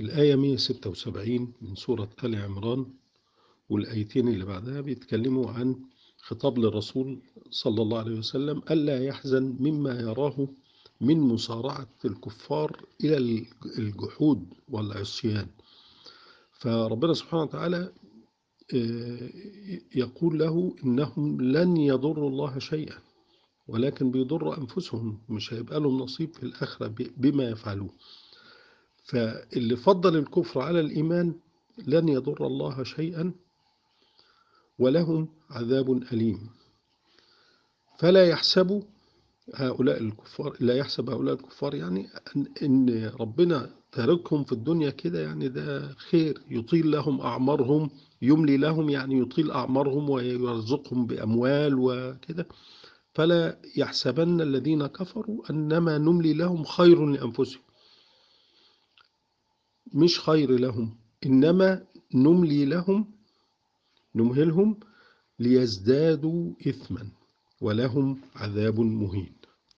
الآية 176 من سورة آل عمران والآيتين اللي بعدها بيتكلموا عن خطاب للرسول صلى الله عليه وسلم ألا يحزن مما يراه من مسارعة الكفار إلى الجحود والعصيان. فربنا سبحانه وتعالى يقول له إنهم لن يضروا الله شيئا ولكن بيضروا أنفسهم مش هيبقى لهم نصيب في الآخرة بما يفعلون فاللي فضل الكفر على الإيمان لن يضر الله شيئا ولهم عذاب أليم. فلا يحسبوا هؤلاء الكفار لا يحسب هؤلاء الكفار يعني إن ربنا تاركهم في الدنيا كده يعني ده خير. يطيل لهم أعمارهم يملي لهم يعني يطيل أعمارهم ويرزقهم بأموال وكده. فلا يحسبن الذين كفروا أنما نملي لهم خير لأنفسهم. مش خير لهم إنما نملي لهم نمهلهم ليزدادوا إثما ولهم عذاب مهين.